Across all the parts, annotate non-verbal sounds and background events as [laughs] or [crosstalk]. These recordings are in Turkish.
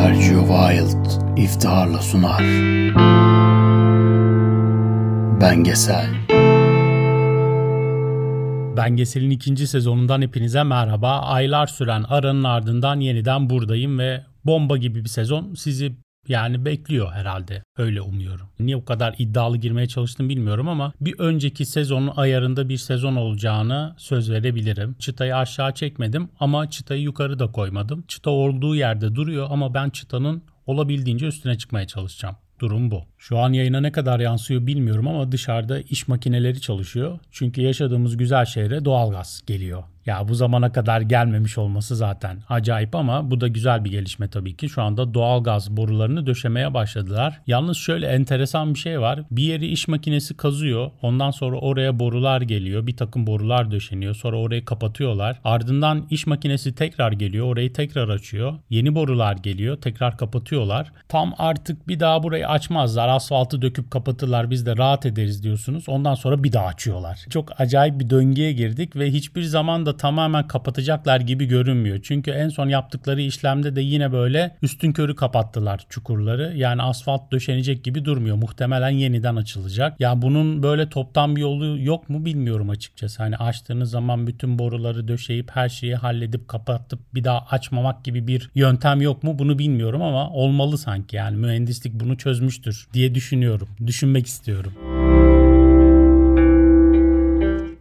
Sergio Wild iftiharla sunar. Bengesel Bengesel'in ikinci sezonundan hepinize merhaba. Aylar süren aranın ardından yeniden buradayım ve bomba gibi bir sezon sizi yani bekliyor herhalde. Öyle umuyorum. Niye bu kadar iddialı girmeye çalıştım bilmiyorum ama bir önceki sezonun ayarında bir sezon olacağını söz verebilirim. Çıtayı aşağı çekmedim ama çıtayı yukarı da koymadım. Çıta olduğu yerde duruyor ama ben çıtanın olabildiğince üstüne çıkmaya çalışacağım. Durum bu. Şu an yayına ne kadar yansıyor bilmiyorum ama dışarıda iş makineleri çalışıyor. Çünkü yaşadığımız güzel şehre doğalgaz geliyor. Ya bu zamana kadar gelmemiş olması zaten acayip ama bu da güzel bir gelişme tabii ki. Şu anda doğal gaz borularını döşemeye başladılar. Yalnız şöyle enteresan bir şey var. Bir yeri iş makinesi kazıyor. Ondan sonra oraya borular geliyor. Bir takım borular döşeniyor. Sonra orayı kapatıyorlar. Ardından iş makinesi tekrar geliyor. Orayı tekrar açıyor. Yeni borular geliyor. Tekrar kapatıyorlar. Tam artık bir daha burayı açmazlar. Asfaltı döküp kapatırlar. Biz de rahat ederiz diyorsunuz. Ondan sonra bir daha açıyorlar. Çok acayip bir döngüye girdik ve hiçbir zaman da tamamen kapatacaklar gibi görünmüyor. Çünkü en son yaptıkları işlemde de yine böyle üstün körü kapattılar çukurları. Yani asfalt döşenecek gibi durmuyor. Muhtemelen yeniden açılacak. Ya bunun böyle toptan bir yolu yok mu bilmiyorum açıkçası. Hani açtığınız zaman bütün boruları döşeyip her şeyi halledip kapatıp bir daha açmamak gibi bir yöntem yok mu bunu bilmiyorum ama olmalı sanki. Yani mühendislik bunu çözmüştür diye düşünüyorum. Düşünmek istiyorum.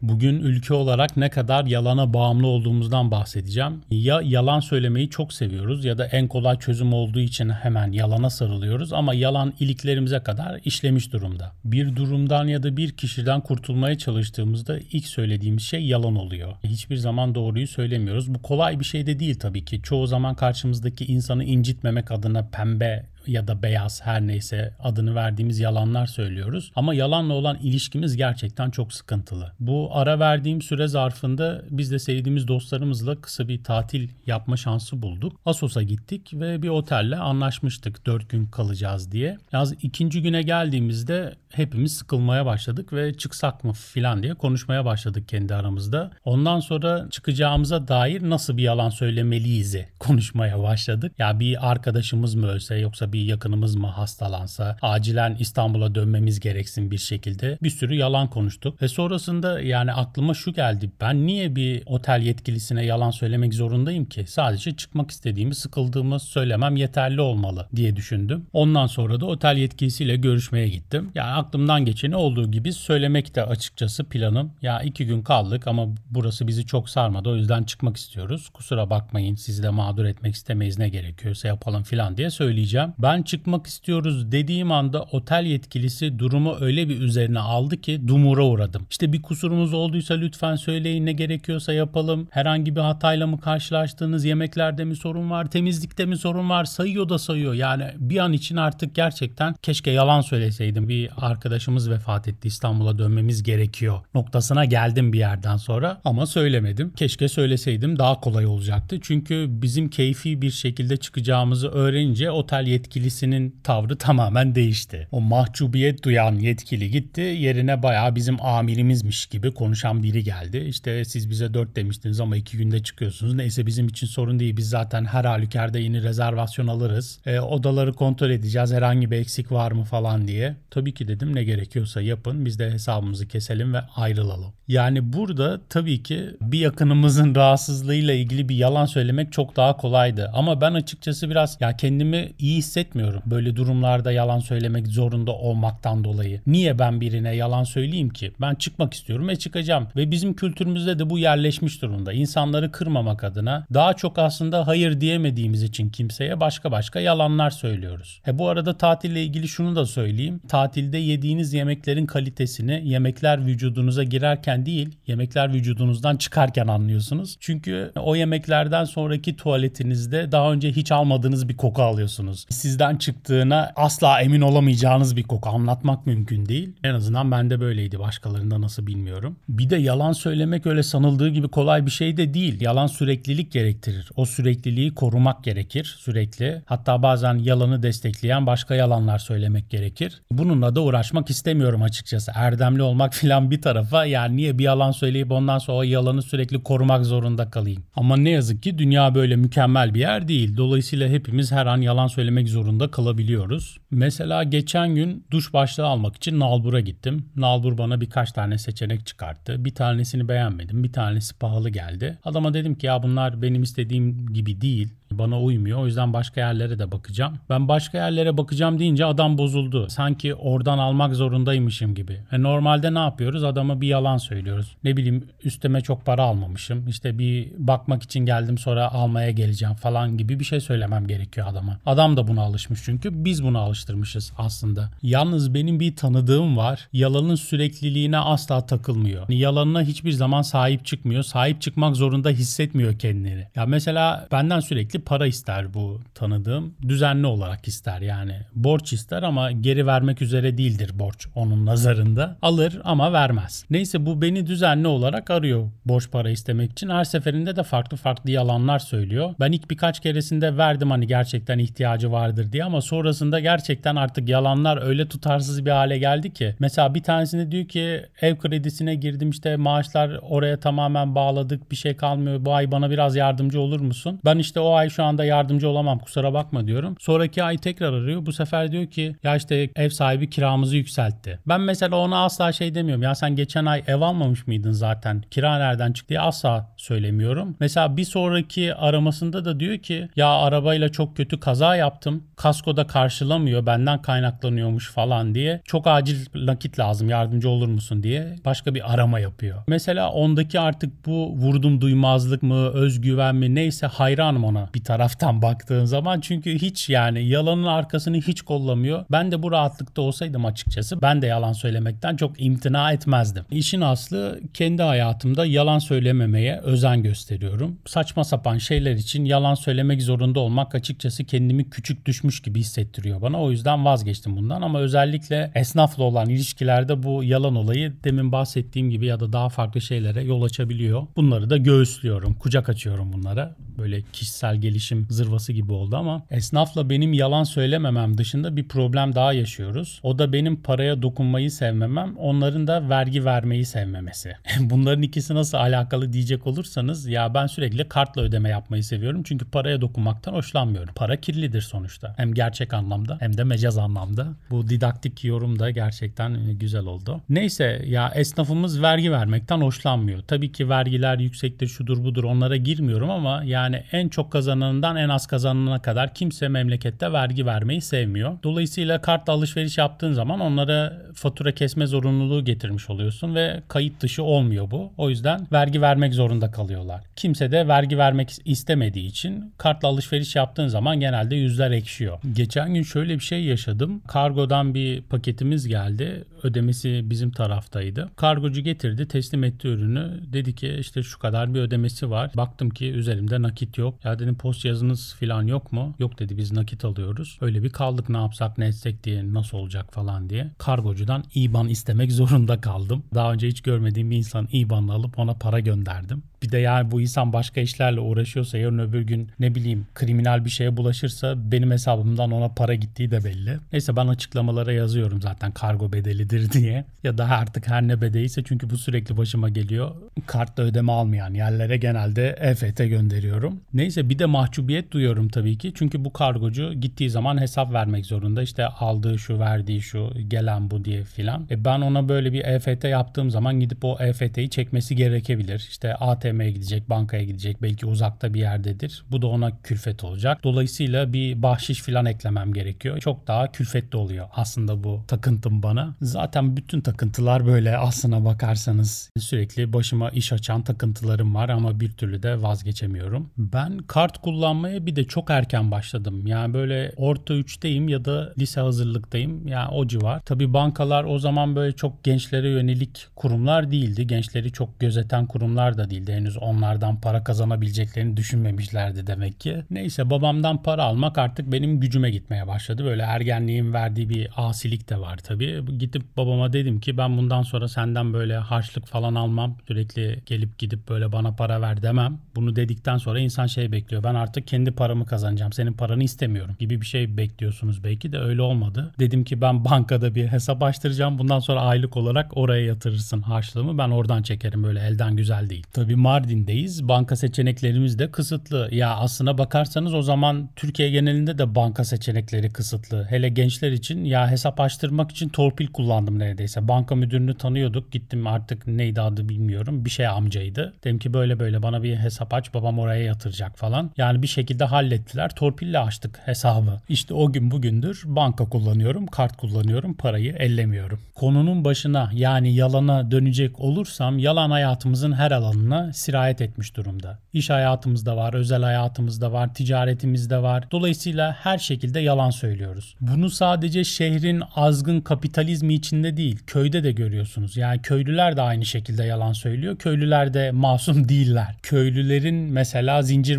Bugün ülke olarak ne kadar yalana bağımlı olduğumuzdan bahsedeceğim. Ya yalan söylemeyi çok seviyoruz ya da en kolay çözüm olduğu için hemen yalana sarılıyoruz ama yalan iliklerimize kadar işlemiş durumda. Bir durumdan ya da bir kişiden kurtulmaya çalıştığımızda ilk söylediğimiz şey yalan oluyor. Hiçbir zaman doğruyu söylemiyoruz. Bu kolay bir şey de değil tabii ki. Çoğu zaman karşımızdaki insanı incitmemek adına pembe ya da beyaz her neyse adını verdiğimiz yalanlar söylüyoruz. Ama yalanla olan ilişkimiz gerçekten çok sıkıntılı. Bu ara verdiğim süre zarfında biz de sevdiğimiz dostlarımızla kısa bir tatil yapma şansı bulduk. Asos'a gittik ve bir otelle anlaşmıştık 4 gün kalacağız diye. Yalnız ikinci güne geldiğimizde hepimiz sıkılmaya başladık ve çıksak mı filan diye konuşmaya başladık kendi aramızda. Ondan sonra çıkacağımıza dair nasıl bir yalan söylemeliyiz konuşmaya başladık. Ya bir arkadaşımız mı ölse yoksa bir yakınımız mı hastalansa acilen İstanbul'a dönmemiz gereksin bir şekilde bir sürü yalan konuştuk. Ve sonrasında yani aklıma şu geldi. Ben niye bir otel yetkilisine yalan söylemek zorundayım ki? Sadece çıkmak istediğimi, sıkıldığımı söylemem yeterli olmalı diye düşündüm. Ondan sonra da otel yetkilisiyle görüşmeye gittim. Yani aklımdan geçeni olduğu gibi söylemek de açıkçası planım. Ya iki gün kaldık ama burası bizi çok sarmadı. O yüzden çıkmak istiyoruz. Kusura bakmayın sizi de mağdur etmek istemeyiz ne gerekiyorsa yapalım filan diye söyleyeceğim. Ben çıkmak istiyoruz dediğim anda otel yetkilisi durumu öyle bir üzerine aldı ki dumura uğradım. İşte bir kusurumuz olduysa lütfen söyleyin ne gerekiyorsa yapalım. Herhangi bir hatayla mı karşılaştığınız yemeklerde mi sorun var, temizlikte mi sorun var sayıyor da sayıyor. Yani bir an için artık gerçekten keşke yalan söyleseydim. Bir arkadaşımız vefat etti İstanbul'a dönmemiz gerekiyor noktasına geldim bir yerden sonra ama söylemedim. Keşke söyleseydim daha kolay olacaktı. Çünkü bizim keyfi bir şekilde çıkacağımızı öğrenince otel yetkilisinin tavrı tamamen değişti. O mahcubiyet duyan yetkili gitti. Yerine bayağı bizim amirimizmiş gibi konuşan biri geldi. İşte siz bize 4 demiştiniz ama 2 günde çıkıyorsunuz. Neyse bizim için sorun değil. Biz zaten her halükarda yeni rezervasyon alırız. E, odaları kontrol edeceğiz. Herhangi bir eksik var mı falan diye. Tabii ki dedim ne gerekiyorsa yapın. Biz de hesabımızı keselim ve ayrılalım. Yani burada tabii ki bir yakınımızın rahatsızlığıyla ilgili bir yalan söylemek çok daha kolaydı. Ama ben açıkçası biraz ya kendimi iyi hissetmiyorum. Böyle durumlarda yalan söylemek zorunda olmaktan dolayı. Niye ben birine yalan söyleyeyim ki? Ben çıkmak istiyorum ve çıkacağım. Ve bizim kültürümüzde de bu yerleşmiş durumda. İnsanları kırmamak adına daha çok aslında hayır diyemediğimiz için kimseye başka başka yalanlar söylüyoruz. He bu arada tatille ilgili şunu da söyleyeyim. Tatilde yediğiniz yemeklerin kalitesini yemekler vücudunuza girerken değil, yemekler vücudunuzdan çıkarken anlıyorsunuz. Çünkü o yemeklerden sonraki tuvaletinizde daha önce hiç almadığınız bir koku alıyorsunuz. Siz sizden çıktığına asla emin olamayacağınız bir koku. Anlatmak mümkün değil. En azından bende böyleydi. Başkalarında nasıl bilmiyorum. Bir de yalan söylemek öyle sanıldığı gibi kolay bir şey de değil. Yalan süreklilik gerektirir. O sürekliliği korumak gerekir sürekli. Hatta bazen yalanı destekleyen başka yalanlar söylemek gerekir. Bununla da uğraşmak istemiyorum açıkçası. Erdemli olmak [laughs] filan bir tarafa yani niye bir yalan söyleyip ondan sonra o yalanı sürekli korumak zorunda kalayım. Ama ne yazık ki dünya böyle mükemmel bir yer değil. Dolayısıyla hepimiz her an yalan söylemek zorunda kalabiliyoruz. Mesela geçen gün duş başlığı almak için Nalbur'a gittim. Nalbur bana birkaç tane seçenek çıkarttı. Bir tanesini beğenmedim. Bir tanesi pahalı geldi. Adama dedim ki ya bunlar benim istediğim gibi değil bana uymuyor. O yüzden başka yerlere de bakacağım. Ben başka yerlere bakacağım deyince adam bozuldu. Sanki oradan almak zorundaymışım gibi. E normalde ne yapıyoruz? Adama bir yalan söylüyoruz. Ne bileyim üstüme çok para almamışım. İşte bir bakmak için geldim sonra almaya geleceğim falan gibi bir şey söylemem gerekiyor adama. Adam da buna alışmış çünkü biz bunu alıştırmışız aslında. Yalnız benim bir tanıdığım var. Yalanın sürekliliğine asla takılmıyor. Yalanına hiçbir zaman sahip çıkmıyor. Sahip çıkmak zorunda hissetmiyor kendini. Ya mesela benden sürekli para ister bu tanıdığım. Düzenli olarak ister yani. Borç ister ama geri vermek üzere değildir borç onun nazarında. Alır ama vermez. Neyse bu beni düzenli olarak arıyor borç para istemek için. Her seferinde de farklı farklı yalanlar söylüyor. Ben ilk birkaç keresinde verdim hani gerçekten ihtiyacı vardır diye ama sonrasında gerçekten artık yalanlar öyle tutarsız bir hale geldi ki. Mesela bir tanesinde diyor ki ev kredisine girdim işte maaşlar oraya tamamen bağladık bir şey kalmıyor. Bu ay bana biraz yardımcı olur musun? Ben işte o ay şu anda yardımcı olamam kusura bakma diyorum. Sonraki ay tekrar arıyor. Bu sefer diyor ki ya işte ev sahibi kiramızı yükseltti. Ben mesela ona asla şey demiyorum. Ya sen geçen ay ev almamış mıydın zaten? Kira nereden çıktı diye asla söylemiyorum. Mesela bir sonraki aramasında da diyor ki ya arabayla çok kötü kaza yaptım. Kasko da karşılamıyor. Benden kaynaklanıyormuş falan diye. Çok acil nakit lazım. Yardımcı olur musun diye başka bir arama yapıyor. Mesela ondaki artık bu vurdum duymazlık mı, özgüven mi neyse hayranım ona bir taraftan [laughs] baktığın zaman. Çünkü hiç yani yalanın arkasını hiç kollamıyor. Ben de bu rahatlıkta olsaydım açıkçası ben de yalan söylemekten çok imtina etmezdim. İşin aslı kendi hayatımda yalan söylememeye özen gösteriyorum. Saçma sapan şeyler için yalan söylemek zorunda olmak açıkçası kendimi küçük düşmüş gibi hissettiriyor bana. O yüzden vazgeçtim bundan ama özellikle esnafla olan ilişkilerde bu yalan olayı demin bahsettiğim gibi ya da daha farklı şeylere yol açabiliyor. Bunları da göğüslüyorum, kucak açıyorum bunlara. Böyle kişisel gelişim zırvası gibi oldu ama esnafla benim yalan söylememem dışında bir problem daha yaşıyoruz. O da benim paraya dokunmayı sevmemem, onların da vergi vermeyi sevmemesi. [laughs] Bunların ikisi nasıl alakalı diyecek olursanız ya ben sürekli kartla ödeme yapmayı seviyorum. Çünkü paraya dokunmaktan hoşlanmıyorum. Para kirlidir sonuçta. Hem gerçek anlamda hem de mecaz anlamda. Bu didaktik yorum da gerçekten güzel oldu. Neyse ya esnafımız vergi vermekten hoşlanmıyor. Tabii ki vergiler yüksektir, şudur budur onlara girmiyorum ama yani en çok kazanan kazananından en az kazanana kadar kimse memlekette vergi vermeyi sevmiyor. Dolayısıyla kartla alışveriş yaptığın zaman onlara fatura kesme zorunluluğu getirmiş oluyorsun ve kayıt dışı olmuyor bu. O yüzden vergi vermek zorunda kalıyorlar. Kimse de vergi vermek istemediği için kartla alışveriş yaptığın zaman genelde yüzler ekşiyor. Geçen gün şöyle bir şey yaşadım. Kargodan bir paketimiz geldi. Ödemesi bizim taraftaydı. Kargocu getirdi, teslim etti ürünü. Dedi ki işte şu kadar bir ödemesi var. Baktım ki üzerimde nakit yok. Ya dedim post yazınız falan yok mu? Yok dedi biz nakit alıyoruz. Öyle bir kaldık ne yapsak ne etsek diye nasıl olacak falan diye. Kargocudan IBAN istemek [laughs] zorunda kaldım. Daha önce hiç görmediğim bir insan IBAN'ı alıp ona para gönderdim. Bir de yani bu insan başka işlerle uğraşıyorsa yarın öbür gün ne bileyim kriminal bir şeye bulaşırsa benim hesabımdan ona para gittiği de belli. Neyse ben açıklamalara yazıyorum zaten kargo bedelidir [laughs] diye. Ya da artık her ne bedeliyse çünkü bu sürekli başıma geliyor. Kartla ödeme almayan yerlere genelde EFT gönderiyorum. Neyse bir de mahcubiyet duyuyorum tabii ki. Çünkü bu kargocu gittiği zaman hesap vermek zorunda. İşte aldığı şu, verdiği şu, gelen bu diye filan. E ben ona böyle bir EFT yaptığım zaman gidip o EFT'yi çekmesi gerekebilir. İşte ATM'ye gidecek, bankaya gidecek. Belki uzakta bir yerdedir. Bu da ona külfet olacak. Dolayısıyla bir bahşiş filan eklemem gerekiyor. Çok daha külfetli oluyor aslında bu takıntım bana. Zaten bütün takıntılar böyle aslına bakarsanız sürekli başıma iş açan takıntılarım var ama bir türlü de vazgeçemiyorum. Ben kart kullanmaya bir de çok erken başladım. Yani böyle orta 3'teyim ya da lise hazırlıktayım. Yani o civar. Tabii bankalar o zaman böyle çok gençlere yönelik kurumlar değildi. Gençleri çok gözeten kurumlar da değildi. henüz onlardan para kazanabileceklerini düşünmemişlerdi demek ki. Neyse babamdan para almak artık benim gücüme gitmeye başladı. Böyle ergenliğin verdiği bir asilik de var tabii. Gidip babama dedim ki ben bundan sonra senden böyle harçlık falan almam. Sürekli gelip gidip böyle bana para ver demem. Bunu dedikten sonra insan şey bekliyor. Ben artık kendi paramı kazanacağım. Senin paranı istemiyorum gibi bir şey bekliyorsunuz belki de öyle olmadı. Dedim ki ben bankada bir hesap açtıracağım. Bundan sonra aylık olarak oraya yatırırsın harçlığımı. Ben oradan çekerim böyle elden güzel değil. Tabii Mardin'deyiz. Banka seçeneklerimiz de kısıtlı. Ya aslına bakarsanız o zaman Türkiye genelinde de banka seçenekleri kısıtlı. Hele gençler için ya hesap açtırmak için torpil kullandım neredeyse. Banka müdürünü tanıyorduk. Gittim artık neydi adı bilmiyorum. Bir şey amcaydı. Dedim ki böyle böyle bana bir hesap aç babam oraya yatıracak falan. Yani bir şekilde hallettiler. Torpille açtık hesabı. İşte o gün bugündür banka kullanıyorum, kart kullanıyorum, parayı ellemiyorum. Konunun başına yani yalana dönecek olursam yalan hayatımızın her alanına sirayet etmiş durumda. İş hayatımızda var, özel hayatımızda var, ticaretimizde var. Dolayısıyla her şekilde yalan söylüyoruz. Bunu sadece şehrin azgın kapitalizmi içinde değil, köyde de görüyorsunuz. Yani köylüler de aynı şekilde yalan söylüyor. Köylüler de masum [laughs] değiller. Köylülerin mesela zincir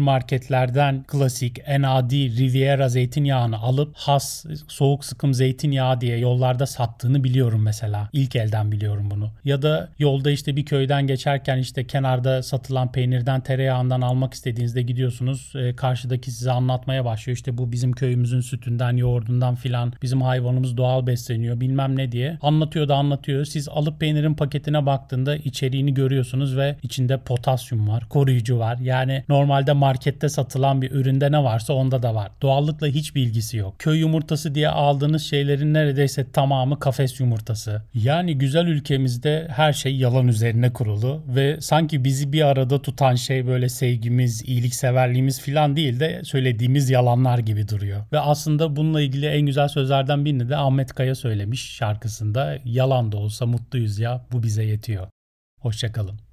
marketlerden klasik en adi Riviera zeytinyağını alıp has soğuk sıkım zeytinyağı diye yollarda sattığını biliyorum mesela. İlk elden biliyorum bunu. Ya da yolda işte bir köyden geçerken işte kenarda satılan peynirden tereyağından almak istediğinizde gidiyorsunuz. E, karşıdaki size anlatmaya başlıyor. İşte bu bizim köyümüzün sütünden, yoğurdundan filan. Bizim hayvanımız doğal besleniyor bilmem ne diye. Anlatıyor da anlatıyor. Siz alıp peynirin paketine baktığında içeriğini görüyorsunuz ve içinde potasyum var, koruyucu var. Yani normalde markette satılan bir üründe ne varsa onda da var. Doğallıkla hiçbir ilgisi yok. Köy yumurtası diye aldığınız şeylerin neredeyse tamamı kafes yumurtası. Yani güzel ülkemizde her şey yalan üzerine kurulu ve sanki bizi bir arada tutan şey böyle sevgimiz, iyilikseverliğimiz filan değil de söylediğimiz yalanlar gibi duruyor. Ve aslında bununla ilgili en güzel sözlerden birini de Ahmet Kaya söylemiş şarkısında. Yalan da olsa mutluyuz ya bu bize yetiyor. Hoşçakalın.